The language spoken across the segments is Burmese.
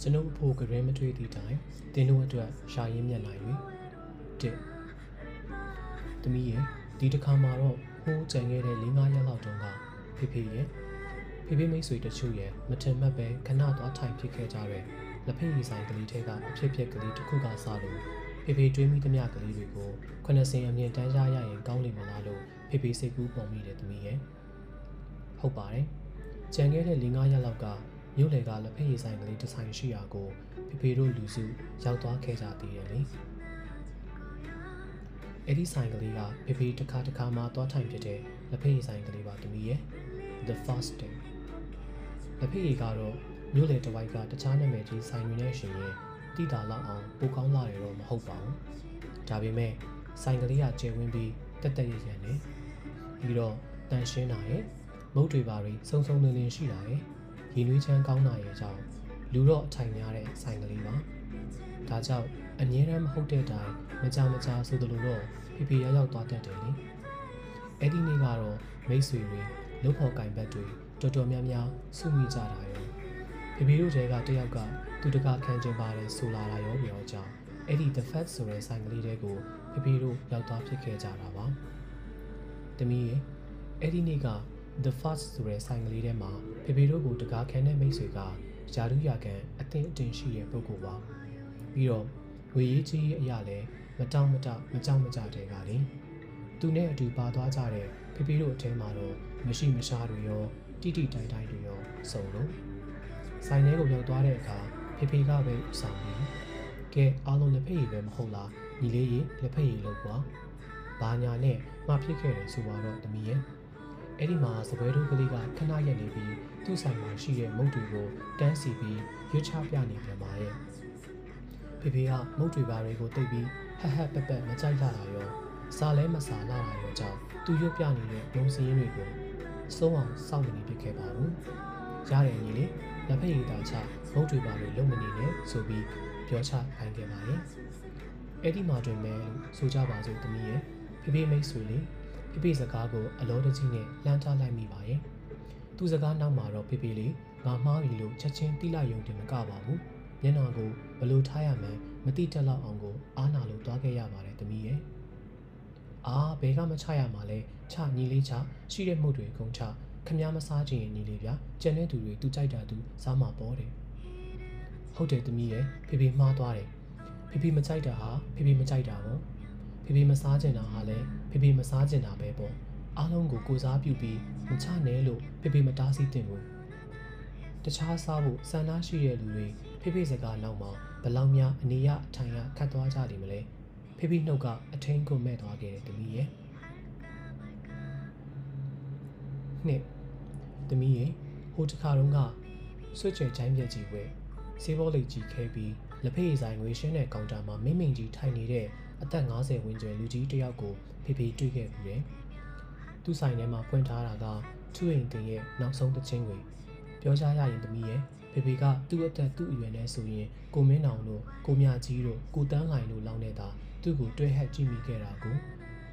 ကျွန်ုပ်အဖို့ကရင်မထွေးသည့်တိုင်တင်းတို့အတွက်ရှာရင်းမျက်နှာ၍တစ်သမီးရဲ့ဒီတစ်ခါမှာတော့ဟိုးကြံခဲ့တဲ့၄၅ရက်လောက်တုန်းကဖေဖေရဲ့ဖေဖေမိတ်ဆွေတချို့ရဲ့မထင်မှတ်ပဲခဏသွားထိုင်ဖြစ်ခဲ့ကြတဲ့လက်ဖက်ရည်ဆိုင်ကလေးထဲကအဖြစ်ဖြစ်ကလေးတစ်ခုကစလို့ဖေဖေတွေးမိသမျှကလေးတွေကိုခုနှစ်စင်အမြင့်တန်းကြရရင်ကောင်းလိမ့်မလားလို့ဖေဖေစိတ်ကူးပုံမိတယ်သမီးရဲ့ဟုတ်ပါတယ်ကြံခဲ့တဲ့၄၅ရက်လောက်က မြို့လေကလက်ဖက်ရည်ဆိုင်ကလေးတစ်ဆိုင်ရှိရာကိုဖေဖေတို့လူစုရောက်သွားခဲ့ကြသေးတယ်လေအဲ့ဒီဆိုင်ကလေးကဖေဖေတစ်ခါတစ်ခါမှသွားထိုင်ဖြစ်တဲ့လက်ဖက်ရည်ဆိုင်ကလေးပါသမီးရဲ့ the first day လက်ဖက်ရည်ကတော့မြို့လေတစ်ဝိုက်ကတခြားနာမည်ကြီးဆိုင်တွေနဲ့ရှင်ရင်တိတာလောက်အောင်ပိုကောင်းလာရတော့မဟုတ်ပါဘူးဒါပေမဲ့ဆိုင်ကလေးကကျယ်ဝန်းပြီးတက်တက်ရရနဲ့ပြီးတော့တန်ရှင်းတာရဲ့မုတ်တွေပါတွေစုံစုံလင်းလင်းရှိတာရဲ့ ရည်နွေးချမ်းကောင်းတာရဲ့အကြောင်းလူတော့အထိုင်များတဲ့ဆိုင်ကလေးပါဒါကြောင့်အငြင်းရမ်းမဟုတ်တဲ့တိုင်မကြမကြာဆိုသလိုတော့ဖိဖိရောက်ရောက်သွားတတ်တယ်လေအဲ့ဒီနေ့ကတော့မိတ်ဆွေတွေလှုပ်ဖော်ကင်ဘက်တွေတော်တော်များများစုမိကြတာရောဖိဖိတို့တွေကတယောက်ကသူတကာခံကျင်ပါတယ်ဆိုလာတာရောပြောကြောင်းအဲ့ဒီ the fat ဆိုတဲ့ဆိုင်ကလေးတဲကိုဖိဖိတို့ရောက်သွားဖြစ်ခဲ့ကြတာပါတမီးရဲ့အဲ့ဒီနေ့က the first ဆိုတဲ့ဆိုင်ကလေးထဲမှာ ဖေဖေတို့ကိုတကားခံတဲ့မိတ်ဆွေကယာရုယာကန်အသင်အတင်ရှိတဲ့ပုဂ္ဂိုလ်ပါပြီးတော့ဝေရေးကြီးအရာလဲမတောင့်မတမကြောက်မကြတဲ့ကလေသူနဲ့အတူပါသွားကြတဲ့ဖေဖေတို့အထဲမှာတော့မရှိမရှားတွေရောတိတိတိုင်တိုင်တွေရောစုံလို့ဆိုင်ထဲကိုရောက်သွားတဲ့အခါဖေဖေကပဲဥဆောင်ပြီးကဲအားလုံးလက်ဖက်ရည်ပဲမဟုတ်လားညီလေးရေလက်ဖက်ရည်လို့ကွာဘာညာနဲ့မှဖြစ်ခဲ့တယ်ဆိုတော့တမီးရဲ့အဲ့ဒီမှာစပွဲတို့ကလေးကခဏရက်နေပြီး သူ့ဆိုင်မှာရှိတဲ့မုတ်တွေကိုတန်းစီပြီးရွတ်ချပြနေပြန်ပါရဲ့ဖေဖေကမုတ်တွေပါတွေကိုတိတ်ပြီးဟက်ဟက်ပက်ပက်မကြိုက်လာတာရောစားလဲမစားလာတာရောကြောင့်သူရွတ်ပြနေတဲ့ဘုံစည်းရင်းတွေကိုစိုးအောင်စောင့်နေပြခဲ့ပါဘူးရတယ်ညီလေးလက်ဖက်ရည်တာချမုတ်တွေပါတွေလုံမနေနဲ့ဆိုပြီးပြောချခိုင်းခဲ့ပါရဲ့အဲ့ဒီမှာတွင်ပဲလို့ဆိုကြပါစို့သမီးရဲ့ဖေဖေမိတ်ဆွေလေးဖေဖေစကားကိုအလောတကြီးနဲ့လှမ်းထားလိုက်မိပါရဲ့ သူစကားနောက်မှာတော့ဖေဖေလေးငါမှားပြီလို့ချက်ချင်းတိလိုက်ယုံတယ်မကပါဘူးမျက်နှာကိုဘလို့ထားရမှန်းမတိတက်လောက်အောင်ကိုအားနာလို့သွားခဲ့ရပါတယ်သမီးရဲ့အာဘဲကမချရမှာလဲချညီလေးချရှိတဲ့မှုတွေအကုန်ချခမည်းမစားခြင်းညီလေးဗျာကြံတဲ့သူတွေသူကြိုက်တာသူစားမှာပေါ်တယ်ဟုတ်တယ်သမီးရဲ့ဖေဖေမှားသွားတယ်ဖေဖေမကြိုက်တာဟာဖေဖေမကြိုက်တာပေါ့ဖေဖေမစားကျင်တာဟာလည်းဖေဖေမစားကျင်တာပဲပေါ့ အားလုံးကိုကိုစားပြုပြီးမချနဲ့လို့ဖေဖေမတားဆီးတင်ဘူးတခြားစားဖို့စံနာရှိတဲ့လူတွေဖေဖေစကားနောက်မှာဘလောက်များအနေရအထိုင်ရခတ်သွားကြတယ်မလဲဖေဖေနှုတ်ကအထင်းကိုမဲ့သွားခဲ့တယ်တမီးရဲ့နှစ်တမီးရဲ့ဟိုတခါတုန်းကဆွတ်ချယ်ချိုင်းပြက်ကြီးဝဲစေးဘောလိတ်ကြီးခဲပြီးလက်ဖက်ရည်ဆိုင်ငွေရှင်းတဲ့ကောင်တာမှာမိမ့်မိန်ကြီးထိုင်နေတဲ့အသက်50ဝန်းကျင်လူကြီးတစ်ယောက်ကိုဖေဖေတွေ့ခဲ့ပြီးတယ်။ သူ့ဆိုင်ထဲမှာဖွင့်ထားတာကသူ့အိမ်တင်ရဲ့နောက်ဆုံးတစ်ချင်းကိုပြောကြရရင်သမီးရဲ့ဖေဖေကသူ့အသက်သူ့အရွယ်နဲ့ဆိုရင်ကိုမင်းအောင်တို့ကိုမြကြီးတို့ကိုတန်းလိုင်တို့လောင်းနေတာသူ့ကိုတွဲဟက်ကြည့်မိခဲ့တာကို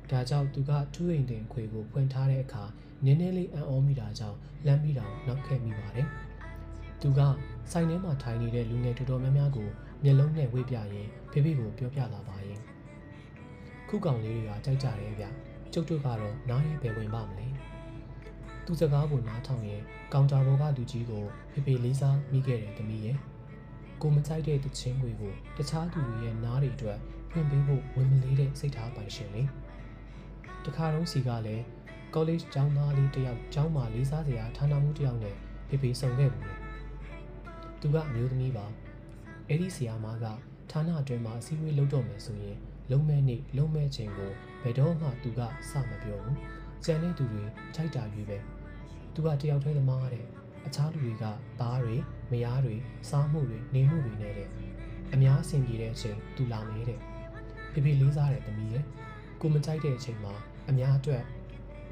ဒါကြောင့်သူကသူ့အိမ်တင်ခွေကိုဖွင့်ထားတဲ့အခါနည်းနည်းလေးအံ့ဩမိတာကြောင့်လမ်းပြီးတောင်နောက်ခဲ့မိပါတယ်။သူကဆိုင်ထဲမှာထိုင်နေတဲ့လူငယ်တော်တော်များများကိုမျက်လုံးနဲ့ဝေ့ပြရင်ဖေဖေကိုပြောပြလာပါရင်ခုကောင်လေးတွေကကြိုက်ကြတယ်ဗျ ကျုပ်တို့ကတော့နားရဲပဲဝင်ပါမလဲသူစကားကိုနားထောင်ရင်ကောင်တာဘောကလူကြီးကိုဖေဖေလေးစားမိခဲ့တယ်တမီးရဲ့ကိုမကြိုက်တဲ့တချင်းတွေကိုတခြားသူတွေရဲ့နားတွေအတွက်ဖွင့်ပေးဖို့ဝင်မလေးတဲ့စိတ်ထားပိုင်ရှင်လေတခါတော့စီကလည်း college ကျောင်းသားလေးတယောက်ကျောင်းမှာလေးစားစရာဌာနမှုတယောက်နဲ့ဖေဖေဆုံခဲ့ဘူးလေသူကအမျိုးသမီးပါအဲ့ဒီဆီယာမကဌာနအတွင်းမှာအစည်းအဝေးလုပ်တော့မယ်ဆိုရင်လုံးမဲနေ့လုံးမဲချိန်ကိုဘ ယ်တော့မှသူကစမပြောဘူးကြံတဲ့သူတွေထိုက်တာရွေးပဲသူကတယောက်တည်းသမားတဲ့အခြားလူတွေကဘားတွေမယားတွေစားမှုတွေနေမှုတွေနဲ့တဲ့အများအဆင်ပြေတဲ့အချိန်သူလာနေတဲ့ဖေဖေလေးစားတဲ့သမီးရဲ့ကိုမကြိုက်တဲ့အချိန်မှာအများအတွက်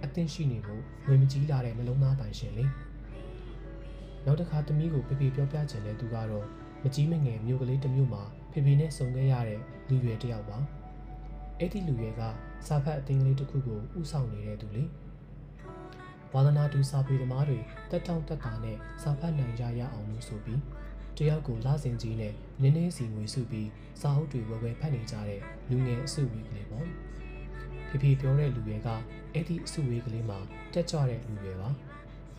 အသင့်ရှိနေဖို့ဝင်မကြီးလာတဲ့နှလုံးသားပိုင်ရှင်လေနောက်တစ်ခါသမီးကိုဖေဖေပြောပြချင်တဲ့သူကတော့မကြီးမငယ်မြို့ကလေးတစ်မြို့မှာဖေဖေနဲ့ဆုံခဲ့ရတဲ့လူရွယ်တစ်ယောက်ပါ အဲ့ဒီလူရွယ်ကစာဖတ်အသင်းကလေးတစ်ခုကိုဥဆောင်နေတဲ့သူလေဝါသနာတူစာပေသမားတွေတက်တောင့်တက်တာနဲ့စာဖတ်နိုင်ကြရအောင်လို့ဆိုပြီးတယောက်ကိုလာစင်ကြီးနဲ့နည်းနည်းစီငွေစုပြီးစာအုပ်တွေဝယ်ဝယ်ဖတ်နေကြတဲ့လူငယ်အစုဝေးကလေးပေါ့ဖေဖေပြောတဲ့လူတွေကအဲ့ဒီအစုဝေးကလေးမှာတက်ကြွတဲ့လူတွေပါ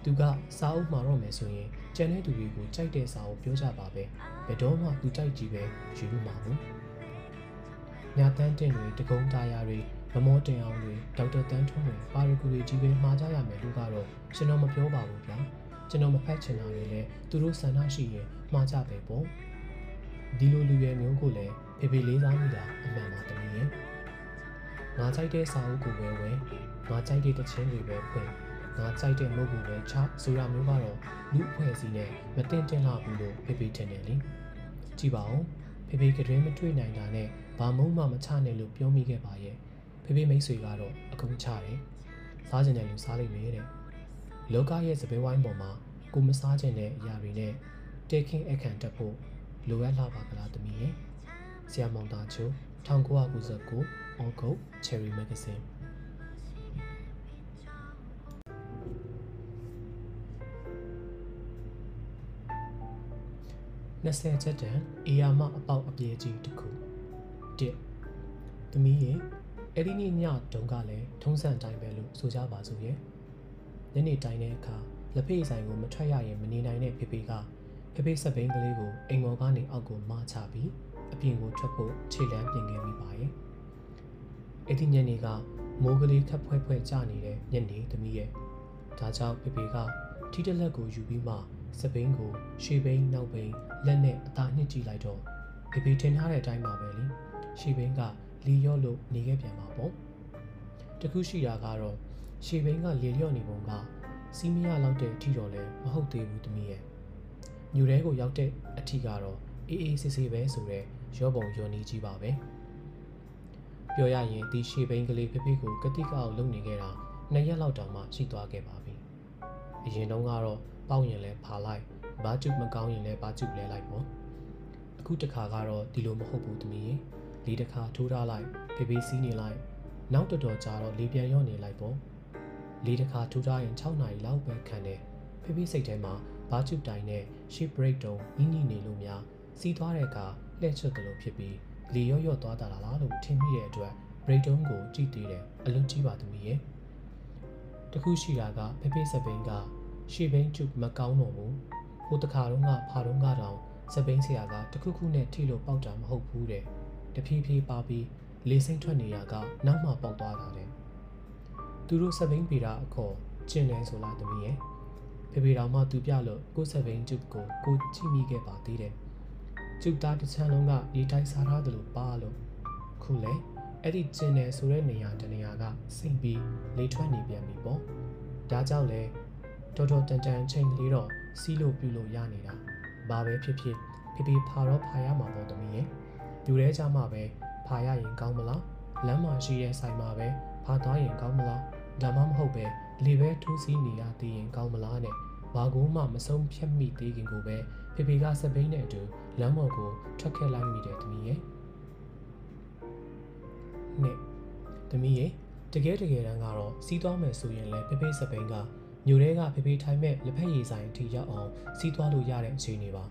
သူကစာအုပ်မှာတော့မယ်ဆိုရင်ကျန်တဲ့သူတွေကိုကြိုက်တဲ့စာအုပ်ပြောကြပါပဲဘယ်တော့မှသူကြိုက်ကြည့်ပဲယူလို့မှာဘူး ညာတန်းတင်တွေတကုံသားရတွေမမောတင်အောင်တွေဒေါက်တာတန်းထွန်းတွေပါရဂူတွေကြီးပဲမှားကြရမယ်လို့ကတော့ကျွန်တော်မပြောပါဘူးဗျာကျွန်တော်မဖတ်ချင်တာတွေလည်းသူတို့ဆန္ဒရှိရင်မှားကြပဲပေါ့ဒီလိုလူရွယ်မျိုးကိုလည်းဖေဖေလေးစားမိတာအမှန်ပါတမီးရဲ့ငါကြိုက်တဲ့စာအုပ်ကိုပဲဝယ်ငါကြိုက်တဲ့တခြင်းတွေပဲဖွင့်ငါကြိုက်တဲ့မုတ်ကိုပဲချဆိုတာမျိုးကတော့လူအဖွဲ့အစည်းနဲ့မတင်တင်လာဘူးလို့ဖေဖေထင်တယ်လေကြည့်ပါဦး ဖေဖေကတွင်မတွေ့နိုင်တာနဲ့ဘာမုံမှမချနိုင်လို့ပြောမိခဲ့ပါရဲ့ဖေဖေမိတ်ဆွေကတော့အကုန်ချတယ်စားကျင်တဲ့လူစားလိမ့်မယ်တဲ့လောကရဲ့စပယ်ဝိုင်းပေါ်မှာကိုမစားကျင်တဲ့အရာတွေနဲ့တေခင်းအခန့်တက်ဖို့လိုအပ်လာပါကလားတမီးရဲ့ဆရာမောင်သားချို1999 August Cherry Magazine 20ချက်တန်အေယာမအပေါက်အပြေးကြီးတစ်ခု1သမီးရဲ့အဲ့ဒီနေ့ညတုန်းကလည်းထုံးစံတိုင်းပဲလို့ဆိုကြပါစို့ရဲ့ညနေတိုင်းတဲ့အခါလက်ဖေးဆိုင်ကိုမထွက်ရရင်မနေနိုင်တဲ့ဖေဖေကဖေဖေဆက်ဘိန်းကလေးကိုအိမ်ပေါ်ကနေအောက်ကိုမချပြီးအပြင်ကိုထွက်ဖို့ခြေလမ်းပြင်ခဲ့မိပါရဲ့အဲ့ဒီညနေကမိုးကလေးခပ်ဖွဲဖွဲကျနေတဲ့ညနေသမီးရဲ့ဒါကြောင့်ဖေဖေကထီးတလက်ကိုယူပြီးမှစပိန်ကိုရှေးဘိန်းနောက်ဘိန်း လက်နဲ့အသာနှစ်ကြည့်လိုက်တော့ဖေဖေထင်ထားတဲ့အတိုင်းပါပဲလေရှေးဘိန်းကလီရော့လို့နေခဲ့ပြန်ပါပေါ့တခုရှိတာကတော့ရှေးဘိန်းကလေလျော့နေပုံကစီးမရလောက်တဲ့အထီတော့လည်းမဟုတ်သေးဘူးတမီးရဲ့ညူတဲကိုရောက်တဲ့အထီကတော့အေးအေးဆေးဆေးပဲဆိုတော့ရောပုံရောနီးကြီးပါပဲပြောရရင်ဒီရှေးဘိန်းကလေးဖေဖေကိုကတိကအောင်လုပ်နေခဲ့တာနှစ်ရက်လောက်တောင်မှရှိသွားခဲ့ပါပြီအရင်တုန်းကတော့ပေါက်ရင်လည်းဖာလိုက် ဘာကျုပ်မကောင်းရင်လည်းဘာကျုပ်လဲလိုက်ပေါ့အခုတခါကတော့ဒီလိုမဟုတ်ဘူးသမီးရေလေးတစ်ခါထိုးထားလိုက်ဖေဖေစီးနေလိုက်နောက်တော်တော်ကြာတော့လေပြန်ရော့နေလိုက်ပေါ့လေးတစ်ခါထိုးထားရင်6နာရီလောက်ပဲခံတယ်ဖေဖေစိတ်ထဲမှာဘာကျုပ်တိုင်နဲ့ ship break တုံးနီးနီးနေလို့များစီးသွားတဲ့အခါလှည့်ချွတ်တယ်လို့ဖြစ်ပြီးလေရော့ရော့သွားတာလားလို့ထင်မိတဲ့အတွက် break တုံးကိုကြည့်သေးတယ်အလွန်ကြီးပါသမီးရဲ့တခုရှိတာကဖေဖေစပိန်ကရှေ့ဘိန်းကျုပ်မကောင်းတော့ဘူး ဟိုတခါတော့ကဖာတော့ကတော့စပိန်ဆရာကတခုခုနဲ့ထိလို့ပေါက်တာမဟုတ်ဘူးတဲ့တဖြည်းဖြည်းပါပြီးလေစိမ့်ထွက်နေရကနောက်မှပေါက်သွားတာတဲ့သူတို့စပိန်ပေတာအခေါ်ကျင်တယ်ဆိုလားတမီးရဲ့ဖေဖေတော်မှသူပြလို့ကိုစပိန်ကျုပ်ကိုကိုကြည့်မိခဲ့ပါသေးတယ်ကျုပ်သားတစ်ချမ်းလုံးကဒီတိုင်းစားထားတယ်လို့ပါလို့ခုလေအဲ့ဒီကျင်တယ်ဆိုတဲ့နေရာတနေရာကစိမ့်ပြီးလေထွက်နေပြန်ပြီပေါ့ဒါကြောင့်လဲတော်တော်တန်တန်ချိန်ကလေးတော့ စီးလို့ပြူလို့ရနေတာဘာပဲဖြစ်ဖြစ်ဖေဖေဖာတော့ဖာရမှာပေါ့တမီးရဲ့ယူရဲကြမှာပဲဖာရရင်ကောင်းမလားလမ်းမှာရှိတဲ့ဆိုင်မှာပဲဖာသွားရင်ကောင်းမလားဒါမှမဟုတ်ပဲလေပဲထူးစီးနေရသေးရင်ကောင်းမလားနဲ့ဘာကိုမှမဆုံးဖြတ်မိသေးခင်ကိုပဲဖေဖေကစပိန်နဲ့အတူလမ်းပေါ်ကိုထွက်ခဲ့လိုက်မိတယ်တမီးရဲ့နဲ့တမီးရဲ့တကယ်တကယ်တမ်းကတော့စီးသွားမယ်ဆိုရင်လည်းဖေဖေစပိန်က ညိုတဲကဖေဖေထိုင်မဲ့လက်ဖက်ရည်ဆိုင်ထိရောက်အောင်စီးသွားလို့ရတဲ့အခြေအနေပါ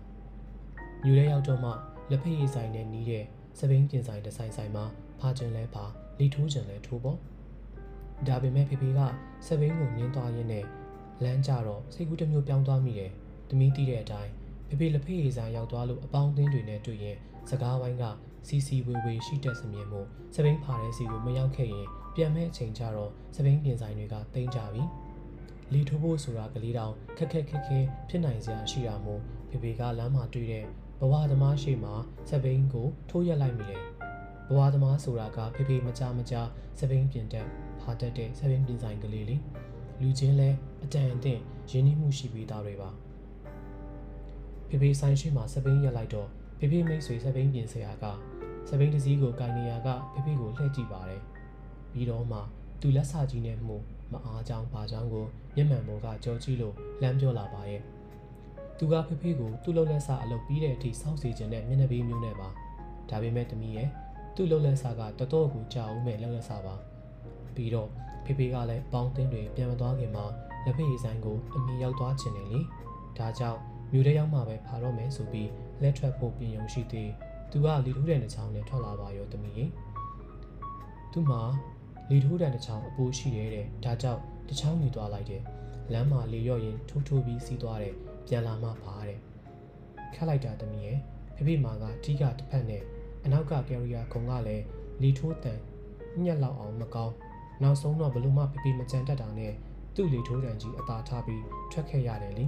ညိုတဲရောက်တော့မှလက်ဖက်ရည်ဆိုင်နဲ့နီးတဲ့စပိန်ပြင်ဆိုင်တစ်ဆိုင်ဆိုင်မှာဖာကျင်လဲဖာလီထိုးကျင်လဲထိုးပေါ့ဒါပေမဲ့ဖေဖေကစပိန်ကိုနင်းသွားရင်းနဲ့လမ်းကြတော့စိတ်ကူးတစ်မျိုးပြောင်းသွားမိတယ်တမီးတီးတဲ့အတိုင်းဖေဖေလက်ဖက်ရည်ဆိုင်ရောက်သွားလို့အပေါင်းအသင်းတွေနဲ့တွေ့ရင်စကားဝိုင်းကစီစီဝေဝေရှိတဲ့စမြင်မှုစပိန်ဖာတဲ့စီကိုမရောက်ခဲ့ရင်ပြန်မဲ့အချိန်ကျတော့စပိန်ပြင်ဆိုင်တွေကတိမ့်ကြပြီ။ လီထိုးဖို့ဆိုတာကလေးတောင်ခက်ခက်ခက်ခဲဖြစ်နိုင်စရာရှိတာမို့ဖေဖေကလမ်းမှာတွေ့တဲ့ဘဝသမားရှိမှစပိန်ကိုထိုးရက်လိုက်မိတယ်ဘဝသမားဆိုတာကဖေဖေမကြမကြစပိန်ပြင်တက်ဖာတက်တဲ့စပိန်ပြင်ဆိုင်ကလေးလေးလူချင်းလဲအတန်အသင့်ရင်းနှီးမှုရှိပြီးသားတွေပါဖေဖေဆိုင်ရှိမှစပိန်ရက်လိုက်တော့ဖေဖေမိတ်ဆွေစပိန်ပြင်ဆရာကစပိန်တစည်းကိုကိုင်နေရကဖေဖေကိုလှည့်ကြည့်ပါတယ်ပြီးတော့မှသူလက်စာကြီးနဲ့မှု မအားကြောင်းဘာကြောင်းကိုမျက်မှန်ပေါ်ကကြောကြည့်လို့လမ်းပြောလာပါရဲ့သူကဖေဖေကိုသူ့လုံလက်စာအလုပ်ပြီးတဲ့အထိစောင့်စီခြင်းနဲ့မျက်နှာပေးမျိုးနဲ့ပါဒါပေမဲ့တမီးရဲ့သူ့လုံလက်စာကတော်တော်ကိုကြာဦးမဲ့လုံလက်စာပါပြီးတော့ဖေဖေကလည်းပေါင်းတင်းတွေပြန်မသွားခင်မှာလက်ဖေးဆိုင်ကိုအမိရောက်သွားခြင်းနဲ့လေဒါကြောင့်မြို့ထဲရောက်မှပဲဖာတော့မယ်ဆိုပြီးလက်ထွက်ဖို့ပြင်ယုံရှိသေးသူကလီထိုးတဲ့တစ်ချောင်းနဲ့ထွက်လာပါရောတမီးသူမှ လီထိုးတဲ့တစ်ချောင်းအပိုးရှိတယ်တဲ့ဒါကြောင့်တစ်ချောင်းယူသွားလိုက်တယ်လမ်းမှာလေရော့ရင်ထိုးထိုးပြီးစီးသွားတယ်ပြန်လာမှပါတဲ့ခက်လိုက်တာတမီးရဲ့ဖေဖေမာကတီးကတစ်ဖက်နဲ့အနောက်ကကယ်ရီယာခုံကလည်းလီထိုးတန်ညက်လောက်အောင်မကောင်းနောက်ဆုံးတော့ဘလို့မှဖေဖေမကြံတတ်တာနဲ့သူ့လေထိုးတန်ကြီးအသာထားပြီးထွက်ခဲ့ရတယ်လी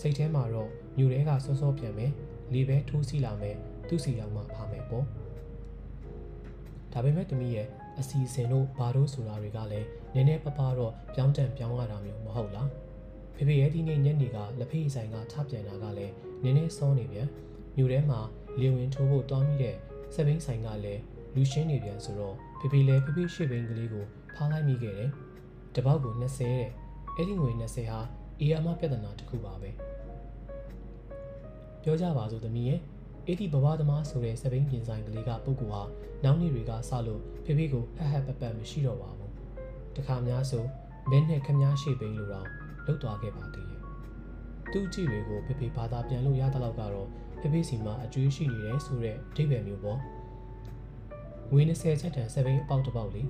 စိတ်ထဲမှာတော့ညူတဲကစောစောပြန်မယ်လေပဲထိုးစီလာမယ်သူ့စီရောက်မှဖာမယ်ပေါ့ဒါပေမဲ့တမီးရဲ့ အစီအစဉ်တို့ဘာတို့ဆိုတာတွေကလည်းနည်းနည်းပပတော့ပြောင်းတန်ပြောင်းရတာမျိုးမဟုတ်လားဖေဖေရဲ့ဒီနေ့ညနေကလက်ဖေးဆိုင်ကထပြန်တာကလည်းနည်းနည်းစောနေပြန်ညူထဲမှာလေဝင်ထိုးဖို့တွားမိတဲ့စပိန်ဆိုင်ကလည်းလူရှင်းနေပြန်ဆိုတော့ဖေဖေလည်းဖေဖေရှေ့ဘိန်းကလေးကိုဖားလိုက်မိခဲ့တယ်တပေါက်ကို20တဲ့အဲ့ဒီငွေ20ဟာအေယာမပြဿနာတစ်ခုပါပဲပြောကြပါစို့သမီးရဲ့ အဲ့ဒီဘဝသမားဆိုတဲ့စပိန်ပြင်ဆိုင်ကလေးကပုဂ္ဂိုလ်ဟာနောက်နေ့တွေကစလို့ဖေဖေကိုဟဟပပမရှိတော့ပါဘူးတခါများဆိုမင်းနဲ့ခမားရှေ့ဘိန်းလိုတော့လှုပ်သွားခဲ့ပါသေးရဲ့သူ့ကြည့်တွေကိုဖေဖေဘာသာပြန်လို့ရတဲ့လောက်ကတော့ဖေဖေစီမှာအကျွေးရှိနေတယ်ဆိုတဲ့အဓိပ္ပာယ်မျိုးပေါ့ငွေ20ချက်တန်စပိန်အပေါက်တစ်ပေါက်လေး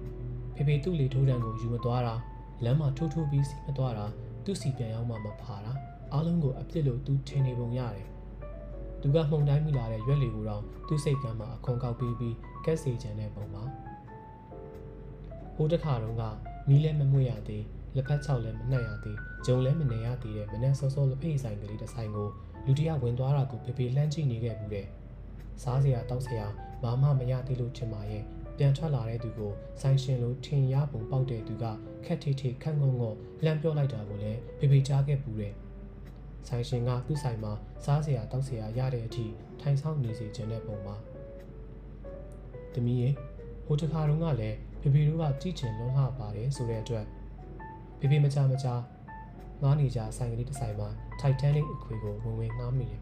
ဖေဖေသူ့လေထိုးတံကိုယူမသွားတာလမ်းမှာထိုးထိုးပြီးစီမသွားတာသူ့စီပြန်ရောက်မှမဖာတာအားလုံးကိုအပြစ်လို့သူထင်နေပုံရတယ် သူကမှုန်တိုင်းမိလာတဲ့ရွက်လီကိုတော့သူ့စိတ်ကမ်းမှာအခွန်ကောက်ပေးပြီးကက်စီချန်တဲ့ပုံမှာဟိုတစ်ခါတုန်းကမီးလည်းမမွေ့ရသေးလက်ဖက်ချောက်လည်းမနှက်ရသေးဂျုံလည်းမနေရသေးတဲ့မနက်စောစောလက်ဖေးဆိုင်ကလေးတစ်ဆိုင်ကိုလူတယောက်ဝင်သွားတာကိုဖေဖေလှမ်းကြည့်နေခဲ့ဘူးတဲ့စားစရာတောက်စရာဘာမှမရသေးလို့ထင်ပါရဲ့ပြန်ထွက်လာတဲ့သူကိုဆိုင်ရှင်လိုထင်ရပုံပေါက်တဲ့သူကခက်ထိထိခန့်ငုံငုံလှမ်းပြောလိုက်တာကိုလည်းဖေဖေကြားခဲ့ဘူးတဲ့ ဆိုင်ရှင်ကသူ့ဆိုင်မှာစားစရာတောက်စရာရတဲ့အထိထိုင်ဆောင်နေစေခြင်းတဲ့ပုံမှာတမီးရေဟိုတခါတုန်းကလည်းဖေဖေတို့ကကြည့်ချင်လုံးလှပါတယ်ဆိုတဲ့အတွက်ဖေဖေမကြမကြငားနေကြဆိုင်ကလေးတစ်ဆိုင်မှာ Titanic အခွေကိုဝင်ဝင်ငားမိတယ်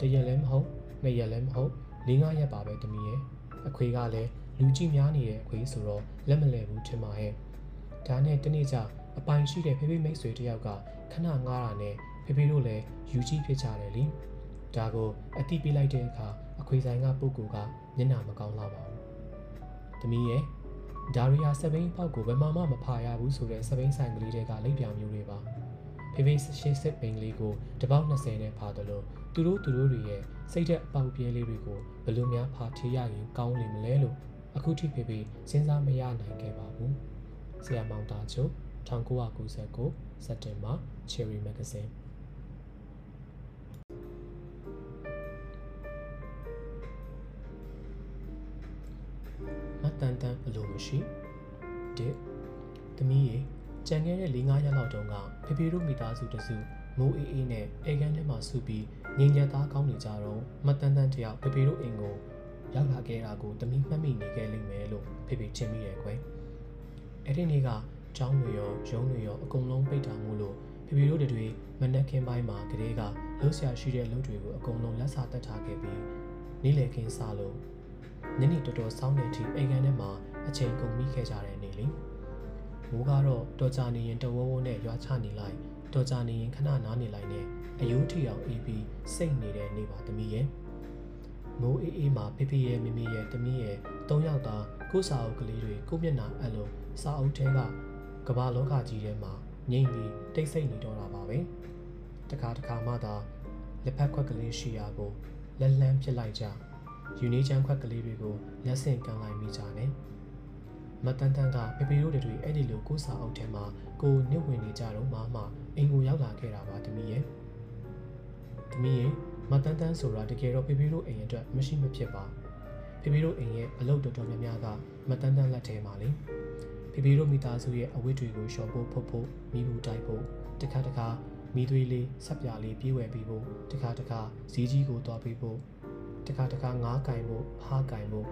တရက်လည်းမဟုတ်နှစ်ရက်လည်းမဟုတ်၄၅ရက်ပါပဲတမီးရဲ့အခွေကလည်းလူကြည့်များနေတဲ့အခွေဆိုတော့လက်မလဲဘူးထင်ပါရဲ့ဒါနဲ့တနေ့ကျအပိုင်ရှိတဲ့ဖေဖေမိတ်ဆွေတယောက်ကခဏငားတာနဲ့ ဖေဖေတို့လည်းယူကြည့်ဖြစ်ကြတယ်လीဒါကိုအတိပေးလိုက်တဲ့အခါအခွေဆိုင်ကပုဂ္ဂိုလ်ကမျက်နှာမကောင်းလာပါဘူးတမီးရဲ့ဒါရီယာစပိန်ပေါက်ကိုဘယ်မှမမဖာရဘူးဆိုတဲ့စပိန်ဆိုင်ကလေးတွေကလိပ်ပြောင်မျိုးတွေပါဖေဖေရှေ့စစ်ပိန်လေးကိုတပေါက်20နဲ့ဖာတယ်လို့သူတို့သူတို့တွေရဲ့စိတ်သက်အပေါက်ပြဲလေးတွေကိုဘယ်လိုများဖာထေးရရင်ကောင်းလိမ့်မလဲလို့အခုထိဖေဖေစဉ်းစားမရနိုင်ခဲ့ပါဘူးဆရာမောင်တာချုပ်1999စက်တင်ဘာ Cherry Magazine တန်တန်အလိုမရှိတစ်သမီးရေကြံခဲ့တဲ့၄၅ရက်လောက်တုန်းကဖေဖေတို့မိသားစုတစုမိုးအေးအေးနဲ့အေကန်ထဲမှာဆူပြီးငင်ညက်သားကောင်းနေကြတော့မတန်တန်တယောက်ဖေဖေတို့အိမ်ကိုရောက်လာခဲ့တာကိုတမီးမှတ်မိနေခဲ့လိမ့်မယ်လို့ဖေဖေထင်မိရဲ့ကွယ်အဲ့ဒီနေ့ကကျောင်းတွေရောရုံးတွေရောအကုန်လုံးပိတ်တာမို့လို့ဖေဖေတို့တွေမနက်ခင်းပိုင်းမှာကလေးကလှုပ်ရှားရှိတဲ့လုပ်တွေကိုအကုန်လုံးလက်စာတက်ထားခဲ့ပြီးနေ့လည်ခင်းစားလို့ ညနေတော်တော်စောင်းတဲ့အထိအိမ်ကန်ထဲမှာအချိန်ကုန်မိခဲ့ကြတဲ့နေ့လေမိုးကတော့တော်ကြနေရင်တဝဝနဲ့ရွာချနေလိုက်တော်ကြနေရင်ခဏနားနေလိုက်နဲ့အယိုးထီအောင်အေးပြီးစိတ်နေတဲ့နေ့ပါသမီးရဲ့မိုးအေးအေးမှာဖေဖေရဲ့မိမိရဲ့သမီးရဲ့သုံးယောက်သားကိုစာအုပ်ကလေးတွေကိုမျက်နှာအဲ့လိုစာအုပ်ထဲကကမ္ဘာလောကကြီးထဲမှာငြိမ့်ပြီးတိတ်ဆိတ်နေတော့တာပါပဲတခါတခါမှသာလက်ဖက်ခွက်ကလေးရှိရာကိုလက်လန်းဖြစ်လိုက်ကြ ယူနီချန်ခွက်ကလေးတွေကိုလက်ဆင့်ကန်လိုက်မိကြတယ်မတန်တန်ကဖေဖေတို့တွေအဲ့ဒီလိုကိုစာအုပ်ထဲမှာကိုနစ်ဝင်နေကြတော့မှမှအိမ်ကိုရောက်လာခဲ့တာပါတမီးရဲ့တမီးရဲ့မတန်တန်ဆိုတာတကယ်တော့ဖေဖေတို့အိမ်အတွက်မရှိမဖြစ်ပါဖေဖေတို့အိမ်ရဲ့အလုပ်တော်တော်များများကမတန်တန်လက်ထဲမှာလေဖေဖေတို့မိသားစုရဲ့အဝတ်တွေကိုလျှော်ဖို့ဖုတ်ဖို့မိဘူးတိုက်ဖို့တခါတခါမိသွေးလေးဆက်ပြားလေးပြေးဝယ်ပြီးဖို့တခါတခါဇီးကြီးကိုတွားပြီးဖို့ တခါတခါငားကင်ဖို့ဖားကင်ဖို့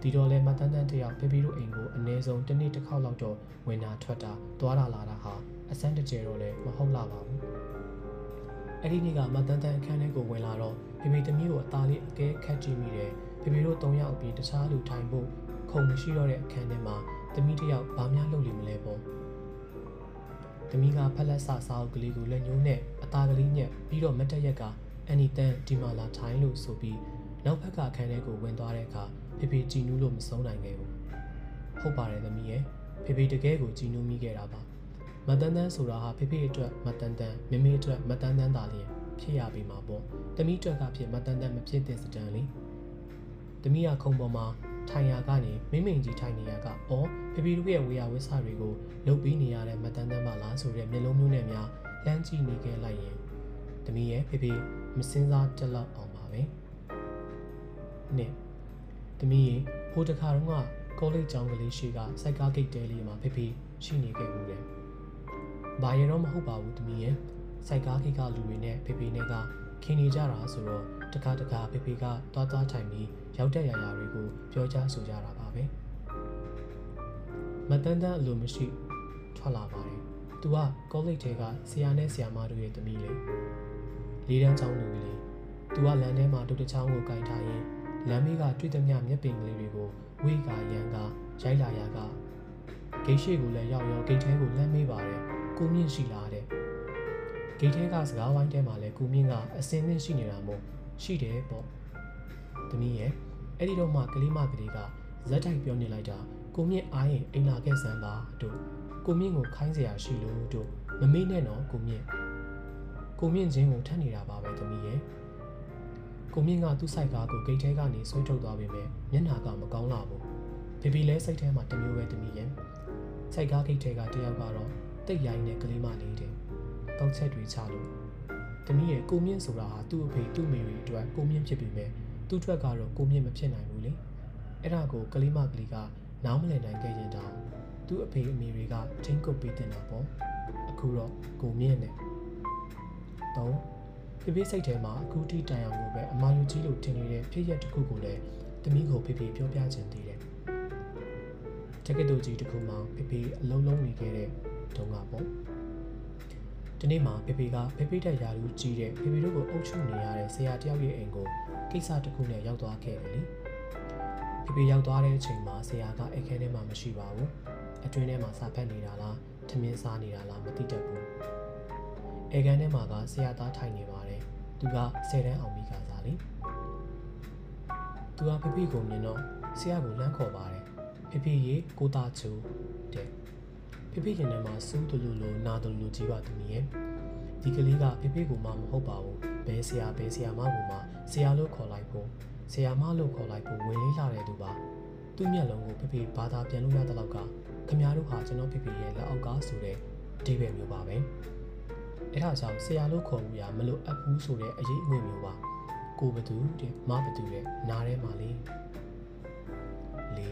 ဒီတော့လဲမတန်တန်တယောက်ဖေဖေတို့အိမ်ကိုအနည်းဆုံးတစ်နေ့တစ်ခေါက်လောက်တော့ဝင်တာထွက်တာသွားတာလာတာဟာအစမ်းတကြဲတော့လဲမဟုတ်လာပါဘူးအဲ့ဒီနေ့ကမတန်တန်အခန်းထဲကိုဝင်လာတော့ဖေဖေသမီးကိုအသားလေးအကဲခတ်ကြည့်မိတယ်ဖေဖေတို့၃ယောက်အပြင်တခြားလူထိုင်ဖို့ခုံမရှိတော့တဲ့အခန်းထဲမှာသမီးတစ်ယောက်ဘာများလုပ်လိမ့်မလဲပေါ့သမီးကဖက်လက်ဆစာအုပ်ကလေးကိုလက်ညှိုးနဲ့အသားကလေးညက်ပြီးတော့မတ်တက်ရက်ကအန်နီတန်ဒီမာလာထိုင်းလို့ဆိုပြီး နောက်ဘက်ကအခန်းထဲကိုဝင်သွားတဲ့အခါဖေဖေကြည်နူးလို့မဆုံးနိုင်ခဲ့ဘူးဟုတ်ပါတယ်သမီးရဲ့ဖေဖေတကယ်ကိုကြည်နူးမိခဲ့တာပါမတန်တန်းဆိုတာဟာဖေဖေအတွက်မတန်တန်းမမေအတွက်မတန်တန်းသာလျင်ဖြစ်ရပြီမှာပေါ့သမီးအတွက်ကဖြစ်မတန်တန်းမဖြစ်တဲ့စတန်လေသမီးကခုံပေါ်မှာထိုင်ရာကနေမိမိန်ကြီးထိုင်နေရကအော်ဖေဖေတို့ရဲ့ဝေယဝစ္စတွေကိုလှုပ်ပြီးနေရတဲ့မတန်တန်းမလားဆိုတဲ့မျက်လုံးမျိုးနဲ့များလမ်းကြည့်နေခဲ့လိုက်ရင်သမီးရဲ့ဖေဖေမစင်းစားတက်လောက်အောင်ပါပဲ နှစ်သမီးရဲ့ဟိုတခါတော့ကကောလိပ်ကျောင်းကလေးရှိကစိုက်ကားဂိတ်တဲလေးမှာဖေဖေရှိနေခဲ့ဘူးတယ်။ဘာရင်တော့မဟုတ်ပါဘူးသမီးရဲ့စိုက်ကားဂိတ်ကလူတွေနဲ့ဖေဖေနဲ့ကခင်နေကြတာဆိုတော့တခါတခါဖေဖေကတွားတွားထိုင်ပြီးရောက်တဲ့ရာရာတွေကိုပြောကြားဆိုကြတာပါပဲ။မတန်းတန်းအလိုမရှိထွက်လာပါတယ်။ "तू ကကောလိပ်ထဲကဆရာနဲ့ဆရာမတို့ရဲ့သမီးလေ။လေးတန်းကျောင်းလူကြီးလေ။ तू ကလမ်းထဲမှာဒုတချောင်းကိုကင်ထားရင် လမ်းမေးကတွေ့သမျှမျက်ပင်ကလေးတွေကိုဝေးကရန်ကရိုက်လာရကဂိတ်ရှိကိုလည်းရောက်ရောဂိတ်ထဲကိုလမ်းမေးပါတယ်ကိုမြင့်ရှိလာတဲ့ဂိတ်ထဲကစကားဝိုင်းထဲမှာလည်းကိုမြင့်ကအစင်းသင့်ရှိနေတာမို့ရှိတယ်ပေါ့သမီးရဲ့အဲ့ဒီတော့မှကလေးမကလေးကဇက်တိုက်ပြောနေလိုက်တာကိုမြင့်အားရင်အိမ်လာခဲ့စမ်းပါတို့ကိုမြင့်ကိုခိုင်းစရာရှိလို့တို့မမေ့နဲ့နော်ကိုမြင့်ကိုမြင့်ချင်းကိုထပ်နေတာပါပဲသမီးရဲ့ ကိုမြင့်ကသူ့ဆိုင်ကားကိုဂိတ်ထဲကနေဆွဲထုတ်သွားပေမဲ့မျက်နှာကမကောင်းလာဘူးဖေဖေလဲစိတ်ထဲမှာတမျိုးပဲတမီရဲ့ဆိုင်ကားဂိတ်ထဲကတယောက်ကတော့တိတ်ရိုင်းတဲ့ကလေးမလေးတဲ့တောက်ချက်တွေချလို့တမီရဲ့ကိုမြင့်ဆိုတာဟာသူ့အဖေသူ့မိတွေအတွက်ကိုမြင့်ဖြစ်ပေမဲ့သူ့အတွက်ကတော့ကိုမြင့်မဖြစ်နိုင်ဘူးလေအဲ့ဒါကိုကလေးမကလေးကနားမလည်နိုင်ခဲ့ရင်တောင်သူ့အဖေအမေတွေကချင်းကုတ်ပေးတင်တာပေါ့အခုတော့ကိုမြင့်နဲ့တော့ ဖေဖေစိတ်ထဲမှာအခုထိတိုင်အောင်ကိုပဲအမာယူကြီးလို့ထင်နေတဲ့ဖြစ်ရက်တစ်ခုကိုလည်းတမီးကိုဖေဖေပြောပြချင်သေးတယ်။တက္ကသိုလ်ကြီးတစ်ခုမှာဖေဖေအလုံးလုံးနေခဲ့တဲ့တုန်းကပေါ့။ဒီနေ့မှာဖေဖေကဖေဖေတက်ရာလူကြီးတဲ့ဖေဖေတို့ကိုအုပ်ချုပ်နေရတဲ့ဆရာတယောက်ရဲ့အိမ်ကိုကိစ္စတစ်ခုနဲ့ရောက်သွားခဲ့တယ်လေ။ဖေဖေရောက်သွားတဲ့အချိန်မှာဆရာကအိမ်ခဲထဲမှာမရှိပါဘူး။အတွင်းထဲမှာစာဖတ်နေတာလားထမင်းစားနေတာလားမသိတတ်ဘူး။အေကန်ထဲမှာကဆရာသားထိုင်နေပါတယ်။ သူက10တန်းအောင်ပြီးကစားလေ။သူကဖေဖေကိုမြင်တော့ဆရာကိုလမ်းခေါ်ပါတယ်ဖေဖေရေကိုသားချူတဲ့ဖေဖေရင်ထဲမှာစူးတလူလူနာတလူလူကြီးပါသူမြင်ဒီကလေးကဖေဖေကိုမှမဟုတ်ပါဘူးဘဲဆရာဘဲဆရာမကိုမှဆရာလို့ခေါ်လိုက်ဖို့ဆရာမလို့ခေါ်လိုက်ဖို့ဝင်လေးလာတဲ့သူပါသူ့မျက်လုံးကိုဖေဖေဘာသာပြန်လို့ရတဲ့လောက်ကခမများတို့ဟာကျွန်တော်ဖေဖေရဲ့လက်အောက်ကဆိုတဲ့အဓိပ္ပာယ်မျိုးပါပဲ အဲ့ဒါကြောင့်ဆရာလို့ခေါ်မှုရမလို့အပ်ဘူးဆိုတဲ့အရေးအငွေမျိုးပါကိုဘသူတဲ့မဘသူတဲ့နားထဲမှာလေလေ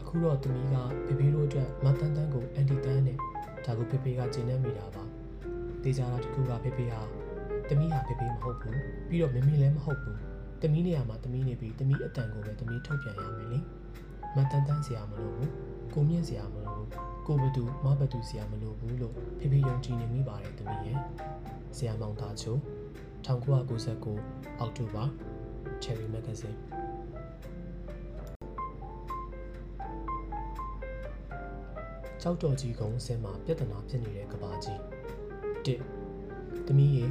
အခုတော့သမီးကဖေဖေတို့အတွက်မတန်တန်ကိုအန်တီတန်နဲ့ဒါကိုဖေဖေကကျင်းနေမိတာပါတေချာတာတခုကဖေဖေဟာသမီးဟာဖေဖေမဟုတ်ဘူးပြီးတော့မမေလည်းမဟုတ်ဘူးသမီးနေရာမှာသမီးနေပြီးသမီးအတန်ကိုပဲသမီးထုတ်ပြန်ရမယ်လေမတန်တန်စရာမလိုဘူးကိုမြင့်စရာမလိုဘူး ကိုဘသူမဘသူစရာမလိုဘူးလို့ဖေဖေယုံကြည်နေမိပါတယ်သမီးရဲ့ဆရာမောင်သားချို1999အောက်တိုဘာ Cherry Magazine ကြောက်တော်ကြီးကုန်းဆင်းမှာပြဿနာဖြစ်နေတဲ့ကဘာကြီးတစ်သမီးရေ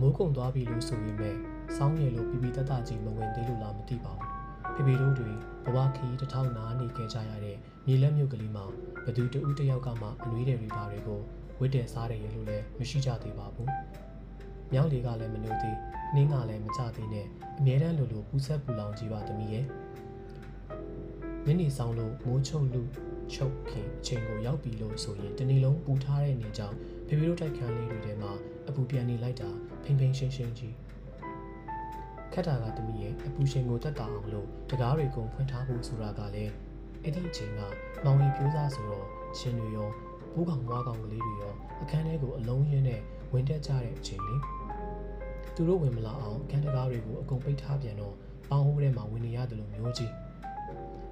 မိုးကုံသွားပြီလို့ဆိုပေမဲ့စောင်းရည်လို့ပြပြတတကြီးမဝင်သေးလို့လားမသိပါဘူး ဖေဖေတို့တွေဘဝခီးတစ်ထောင်နာနေခဲ့ကြရတဲ့မြေလက်မြုပ်ကလေးမှာဘသူတဦးတယောက်ကမှအနွေးတယ်တွေပါတွေကိုဝစ်တယ်စားတယ်ရလို့လည်းမရှိကြသေးပါဘူးမြောက်လေးကလည်းမလို့သေးနှင်းကလည်းမကြသေးနဲ့အမြဲတမ်းလိုလိုပူဆက်ပူလောင်ကြီးပါသမီးရဲ့ညနေဆောင်လို့မိုးချုပ်လူချုပ်ခင်အချိန်ကိုရောက်ပြီလို့ဆိုရင်တနေ့လုံးပူထားတဲ့နေကြောင်ဖေဖေတို့တိုက်ခန်းလေးတွေထဲမှာအပူပြန်နေလိုက်တာဖိမ့်ဖိမ့်ရှင်းရှင်းကြီး ခက်တာကတမီးရဲ့အပူရှင်ကိုတက်တာအောင်လို့တကားတွေကုန်ဖွင့်ထားဖို့ဆိုတာကလည်းအဲ့ဒီအချိန်ကမောင်ရီပြိုးစားဆိုတော့ရှင်တွေရောဘိုးကောင်ဝါကောင်ကလေးတွေရောအခန်းထဲကိုအလုံးရင်းနဲ့ဝင်တက်ကြတဲ့အချိန်လေးသူတို့ဝင်မလာအောင်အခန်းတကားတွေကိုအကုန်ပိတ်ထားပြန်တော့ပေါင်းဟိုးထဲမှာဝင်နေရတယ်လို့မျိုးကြီး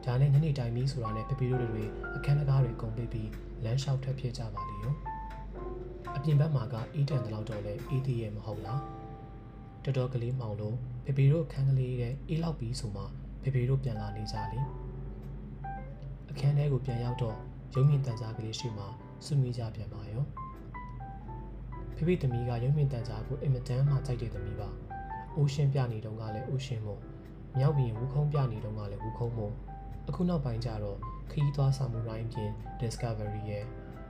ဒါနဲ့ညနေတိုင်ပြီးဆိုတာနဲ့ပပီတို့တွေအခန်းတကားတွေကုန်ပိတ်ပြီးလမ်းလျှောက်ထွက်ဖြစ်ကြပါလေရောအပြင်ဘက်မှာကအေးတန်တဲ့လောက်တော့လဲအေးသေးရဲ့မဟုတ်လား တော်တော်ကလေးမောင်လို့ပပီတို့အခန်းကလေးရဲ့အေးလောက်ပြီးဆိုမှပပီတို့ပြန်လာနေကြလေအခန်းထဲကိုပြန်ရောက်တော့ရုံမြင့်တန်ကြားကလေးရှိမှစွမိကြပြန်ပါရောဖေဖေသမီးကရုံမြင့်တန်ကြားကိုအင်မတန်မှကြိုက်တဲ့သမီးပါအိုးရှင်းပြနေတော့ကလည်းအိုးရှင်းမို့မြောက်ပြီးဝူခုံးပြနေတော့ကလည်းဝူခုံးမို့အခုနောက်ပိုင်းကျတော့ခရီးသွားဆောင်မှုရိုင်းပြင် Discovery ရဲ့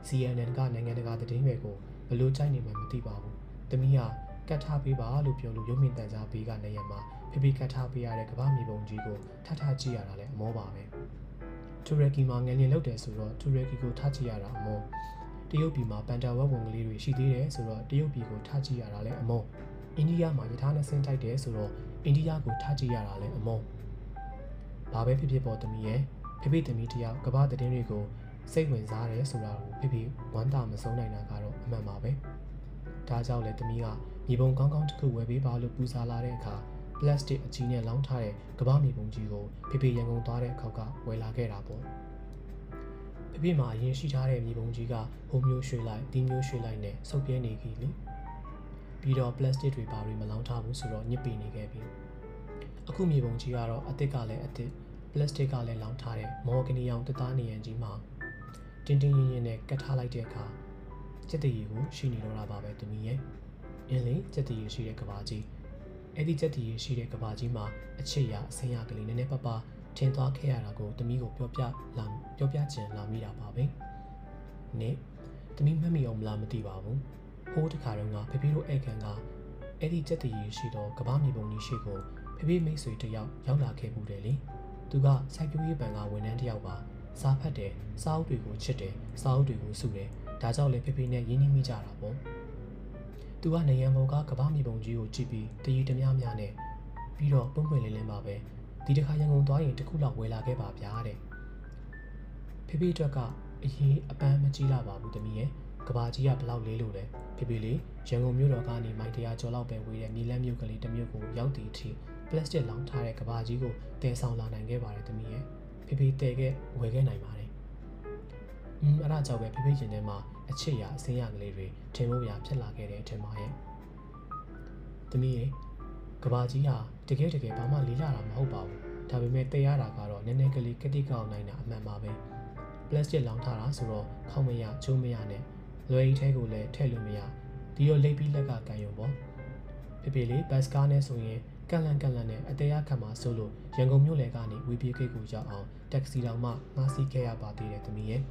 CNN ကနိုင်ငံတကာသတင်းတွေကိုဘယ်လိုကြိုက်နေမှမသိပါဘူးသမီးက ကတ်ထားပေးပါလို့ပြောလို့ရုံမြင့်တန်ကြားဘေးကနေရမှာဖေဖေကတ်ထားပေးရတဲ့ကမ္ဘာမြေပုံကြီးကိုထထကြည့်ရတာလည်းအမောပါပဲတူရကီမှာငလျင်လောက်တယ်ဆိုတော့တူရကီကိုထကြည့်ရတာအမောတရုတ်ပြည်မှာပန်တာဝက်ဝင်ကလေးတွေရှိသေးတယ်ဆိုတော့တရုတ်ပြည်ကိုထားကြည့်ရတာလည်းအမောအိန္ဒိယမှာယထာနှစ်ဆင်းတိုက်တယ်ဆိုတော့အိန္ဒိယကိုထားကြည့်ရတာလည်းအမောဘာပဲဖြစ်ဖြစ်ပေါ်သမီးရဲ့ဖေဖေသမီးတယောက်ကဘာသတင်းတွေကိုစိတ်ဝင်စားတယ်ဆိုတာကိုဖေဖေဝမ်းသာမဆုံးနိုင်တာကတော့အမှန်ပါပဲဒါကြောင့်လည်းသမီးက မြေပုံကောင်းကောင်းတစ်ခုဝယ်ပေးပါလို့ပူဇော်လာတဲ့အခါပလတ်စတစ်အကြီးနဲ့လောင်းထားတဲ့ကဘာမြေပုံကြီးကိုဖေဖေရန်ကုန်သွားတဲ့အခါကဝယ်လာခဲ့တာပေါ့ဖေဖေမှာအရင်ရှိထားတဲ့မြေပုံကြီးကဟိုမျိုးရွှေလိုက်ဒီမျိုးရွှေလိုက်နဲ့စုပ်ပြဲနေကြီးလေပြီးတော့ plastic တွေပါပြီးမလောင်းထားဘူးဆိုတော့ညစ်ပေနေခဲ့ပြီအခုမြေပုံကြီးကတော့အစ်စ်ကလည်းအစ်စ် plastic ကလည်းလောင်းထားတဲ့မော်ဂနီယောင်တသားနေရန်ကြီးမှာတင်းတင်းရင်းရင်းနဲ့ကတ်ထားလိုက်တဲ့အခါစက်တရီကိုရှိနေတော့တာပါပဲသူမီးရဲ့ အင်းလေစက်တရီရှိတဲ့ကဘာကြီးအဲ့ဒီစက်တရီရှိတဲ့ကဘာကြီးမှာအချစ်ရအစင်းရကလေးနည်းနည်းပါးပါးထင်သွားခဲ့ရတာကိုသမီးကိုပြောပြလာပြောပြချင်လာမိတာပါပဲ။နင့်သမီးမှတ်မိအောင်မလားမသိပါဘူး။ဟိုးတခါတုန်းကဖေဖေတို့ဧကန်ကအဲ့ဒီကြက်တရီရှိတော့ကဘာမြေပုံကြီးရှိကိုဖေဖေမိတ်ဆွေတယောက်ရောက်လာခဲ့မှုတယ်လေ။သူကစိုက်ပျိုးရေးပန်ကဝန်ထမ်းတယောက်ပါ။စားဖတ်တယ်၊စားအုပ်တွေကိုချစ်တယ်၊စားအုပ်တွေကိုစုတယ်။ဒါကြောင့်လေဖေဖေနဲ့ရင်းနှီးမိကြတာပေါ့။ သူကနေရန်ပေါ်ကကဘာမြေပုံကြီးကိုကြည့်ပြီးတရီတများများနဲ့ပြီးတော့ပုံပွင့်လင်းလင်းပါပဲ။ဒီတစ်ခါရန်ကုန်သွားရင်တစ်ခုလောက်ဝယ်လာခဲ့ပါဗျာတဲ့ဖေဖေအတွက်ကအရင်အပန်းမကြီးလာပါဘူးတမီးရဲ့ကဘာကြီးကဘလောက်လေးလို့လဲဖေဖေလေးရန်ကုန်မြို့တော်ကနေမိုင်တရာကျော်လောက်ပဲဝေးတဲ့မြေလန်းမြို့ကလေးတစ်မြို့ကိုရောက်သည့်အထိပလတ်စတစ်လောင်းထားတဲ့ကဘာကြီးကိုတည်ဆောင်လာနိုင်ခဲ့ပါတယ်တမီးရဲ့ဖေဖေတည်ခဲ့ဝယ်ခဲ့နိုင်ပါတယ် อืมအဲ့ဒါကြောင့်ပဲဖေဖေရင်ထဲမှာအချစ်ရအစင်းရကလေးတွေထင်လို့ရဖြစ်လာခဲ့တဲ့အထင်ပါရဲ့တမီးရဲ့ကဘာကြီးဟာတကယ်တကယ်ဘာမှလေးလာတာမဟုတ်ပါဘူးဒါပေမဲ့တဲရတာကတော့နည်းနည်းကလေးကတိကောက်နိုင်တာအမှန်ပါပဲပလတ်စတစ်လောင်းထားတာဆိုတော့ခေါင်းမရချိုးမရနဲ့လွယ်ရီထဲကိုလည်းထည့်လို့မရဒီတော့လိပ်ပြီးလက်ကကန်ရုံပေါ့ဖေဖေလေးဘတ်စကားနဲ့ဆိုရင်ကန်လန်ကန်လန်နဲ့အသေးအခံမှာဆိုလို့ရန်ကုန်မြို့လယ်ကနေဝီပြေးကိတ်ကိုရောက်အောင်တက္ကစီတောင်မှငှားစီးခဲ့ရပါသေးတယ်သမီးရဲ့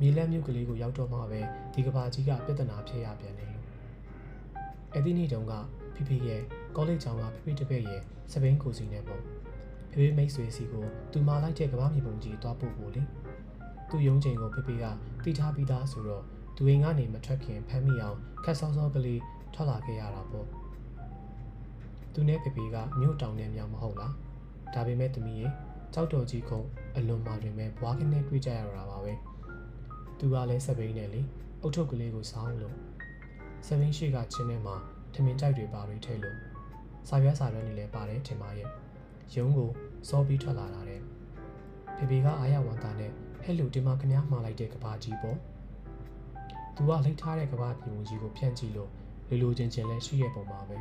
မြေလက်မြို့ကလေးကိုရောက်တော့မှပဲဒီကဘာကြီးကပြဿနာဖြစ်ရပြန်တယ်လို့အဲ့ဒီနေ့တုန်းကဖိဖိရဲ့ကောလိပ်ကျောင်းကဖိဖိတပည့်ရဲ့စပိန်ကိုစီနဲ့ပေါ့ဖိဖိမိတ်ဆွေစီကိုသူမာလိုက်တဲ့ကမ္ဘာမြေပုံကြီးတွားပို့ဖို့လေသူ့ရုံးချိန်ကိုဖိဖိကတိထားပြီးသားဆိုတော့သူအိမ်ကနေမထွက်ခင်ဖမ်းမိအောင်ခက်ဆောင်းဆောင်းကလေးထွက်လာခဲ့ရတာပေါ့သူနဲ့ဖိဖိကမြို့တောင်နဲ့မြောင်မဟုတ်လားဒါပေမဲ့တမီးရဲ့ကြောက်တော်ကြီးကုန်းအလွန်မှတွင်ပဲဘွားကနေတွေ့ကြရတာပါပဲ သူကလည်းစပိန်နဲ့လေအုတ်ထုပ်ကလေးကိုစောင်းလို့စပိန်ရှိကချင်းထဲမှာထမင်းကြိုက်တွေပါတွေထည့်လို့စာရွက်စာရွက်တွေလည်းပါတယ်ထင်ပါရဲ့ရုံးကိုစောပြီးထွက်လာတာတဲ့ဖေဖေကအားရဝန်တာနဲ့ဟဲ့လူဒီမှာခမားမှားလိုက်တဲ့ကဘာကြီးပေါ့သူကလိတ်ထားတဲ့ကဘာပြည်ကြီးကိုဖြန့်ကြည့်လို့လူလူချင်းချင်းလဲရှိရဲ့ပုံပါပဲ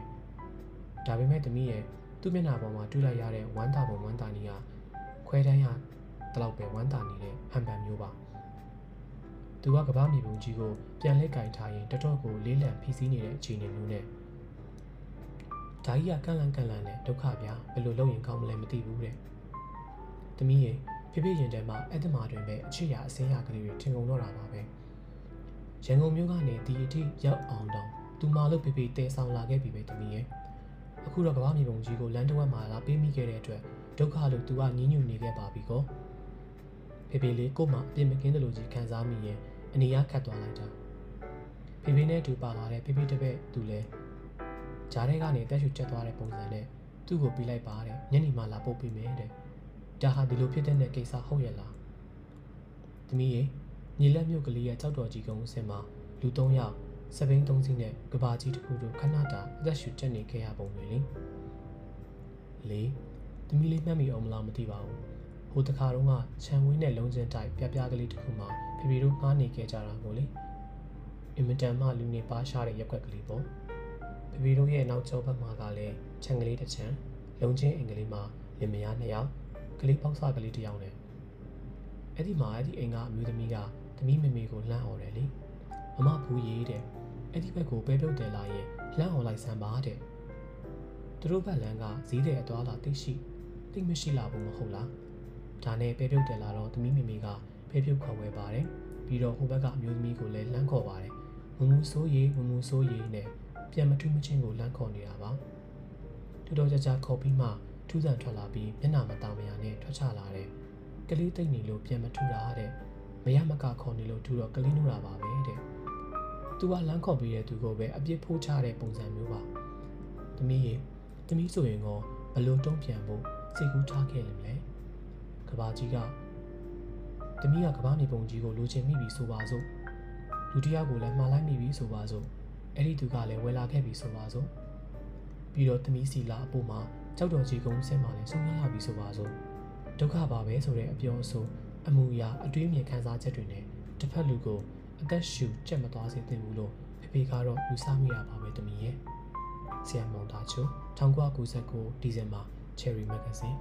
ဒါပေမဲ့တမီးရဲ့သူ့မျက်နှာပေါ်မှာတူးလိုက်ရတဲ့ဝမ်းတာပုံဝမ်းတာနီးကခွဲတန်းရတလောက်ပဲဝမ်းတာနေတဲ့ဟန်ပန်မျိုးပါ သူကကဘာမြေပုံကြီးကိုပြန်လက်ကင်ထားရင်တတော်ကိုလေးလံဖီးစီးနေတဲ့အခြေအနေမျိုးနဲ့ဓာကြီးကကန့်လန့်ကန့်လန့်နဲ့ဒုက္ခပြဘယ်လိုလုပ်ရင်ကောင်းမလဲမသိဘူးတဲ့။တမီးရေဖေဖေရင်ထဲမှာအဲ့ဒီမှာတွင်ပဲအချစ်ရအစင်းရကလေးတွေထင်ကုန်တော့တာပါပဲ။ရန်ကုန်မြို့ကနေဒီအထိရောက်အောင်တော့သူမလို့ဖေဖေတဲဆောင်လာခဲ့ပြီပဲတမီးရေ။အခုတော့ကမ္ဘာမြေပုံကြီးကိုလမ်းတစ်ဝက်မှာလာပေးမိခဲ့တဲ့အတွက်ဒုက္ခလို့သူကညှဉ်းညူနေခဲ့ပါပြီကော။ဖေဖေလေးကို့မှာအပြစ်မကင်းတယ်လို့ကြီးခံစားမိရင် အနေရခတ်သွားလိုက်တာ။ဖေဖေနဲ့တူပါလာတဲ့ဖေဖေတပည့်သူလည်းဂျားထဲကနေတက်ရှူချက်သွားတဲ့ပုံစံနဲ့သူ့ကိုပြီးလိုက်ပါတဲ့ညနေမှလာပုတ်ပေးမယ်တဲ့ဒါဟာဒီလိုဖြစ်တဲ့ကိစ္စဟုတ်ရဲ့လားသမီးရေညီလက်မြို့ကလေးရဲ့ကြောက်တော်ကြီးကုန်းအစင်မှာလူ၃ယောက်စပိန်၃စီးနဲ့ကဘာကြီးတစ်ခုတို့ခဏတာအသက်ရှူချက်နေခဲ့ရပုံတွေလေလေသမီးလေးမှတ်မိအောင်မလားမသိပါဘူးဟိုတခါတော့ကခြံဝင်းနဲ့လုံးချင်းတိုက်ပြပြကလေးတစ်ခုမှာ ဖေဖေတို့ငားနေခဲ့ကြတာကိုလေအင်မတန်မှလူနေပါရှားတဲ့ရက်ွက်ကလေးပေါ့ဖေဖေတို့ရဲ့နောက်ကျောဘက်မှာကလည်းခြံကလေးတစ်ချံလုံချင်းအင်္ဂလိပ်မှာလင်မယားနှစ်ယောက်ကလေးပေါက်စကလေးတစ်ယောက်နဲ့အဲ့ဒီမှာအဲ့ဒီအိမ်ကအမျိုးသမီးကသမီးမေမေကိုလှမ်းអော်တယ်လေမမဘူးရေးတဲ့အဲ့ဒီဘက်ကိုပဲပြုတ်တယ်လာရင်လမ်းအောင်လိုက်စမ်းပါတဲ့သူတို့ဘက်လမ်းကဈေးတဲ့အသွားလာသိရှိသိမရှိလာဘူးမဟုတ်လားဒါနဲ့ပဲပြုတ်တယ်လာတော့သမီးမိမိက ပဲပြုတ်ခေါ်ဝဲပါတယ်ပြီးတော့ဟိုဘက်ကအမျိုးသမီးကိုလည်းလမ်းခေါ်ပါတယ်မမူဆိုးရီမမူဆိုးရီနဲ့ပြန်မထူးမချင်းကိုလမ်းခေါ်နေတာပါတူတော်ကြကြခေါ်ပြီးမှထူးဆန်ထွက်လာပြီးမျက်နှာမတာမယာနဲ့ထွက်ချလာတဲ့ကလေးသိမ့်နေလို့ပြန်မထူတာတဲ့မရမကခေါ်နေလို့ထူတော့ကလေးနိုးတာပါပဲတဲ့သူကလမ်းခေါ်ပြီးတဲ့သူကိုပဲအပြစ်ဖိုးချတဲ့ပုံစံမျိုးပါသမီးရေသမီးဆိုရင်ကောဘလို့တုံးပြန်ဖို့စိတ်ကူးထားခဲ့လိမ့်မယ်ကဘာကြီးက သမီးကကဘာမြေပုံကြီးကိုလိုချင်မိပြီဆိုပါစို့လူတစ်ယောက်ကိုလည်းမှားလိုက်မိပြီဆိုပါစို့အဲ့ဒီသူကလည်းဝယ်လာခဲ့ပြီဆိုပါစို့ပြီးတော့သမီးစီလာအပေါ်မှာကြောက်တော်ကြီးကုန်းဆင်းမှလည်းဆုံးရလာပြီဆိုပါစို့ဒုက္ခပါပဲဆိုတဲ့အပြောအဆိုအမှုအရာအတွေးမြင်ခံစားချက်တွေနဲ့တစ်ဖက်လူကိုအသက်ရှူကြက်မသွားစေသင့်ဘူးလို့ဖေဖေကတော့ယူဆမိရပါပဲတမီးရဲ့ဆီယမ်မွန်တာချို1999ဒီဇင်ဘာ Cherry Magazine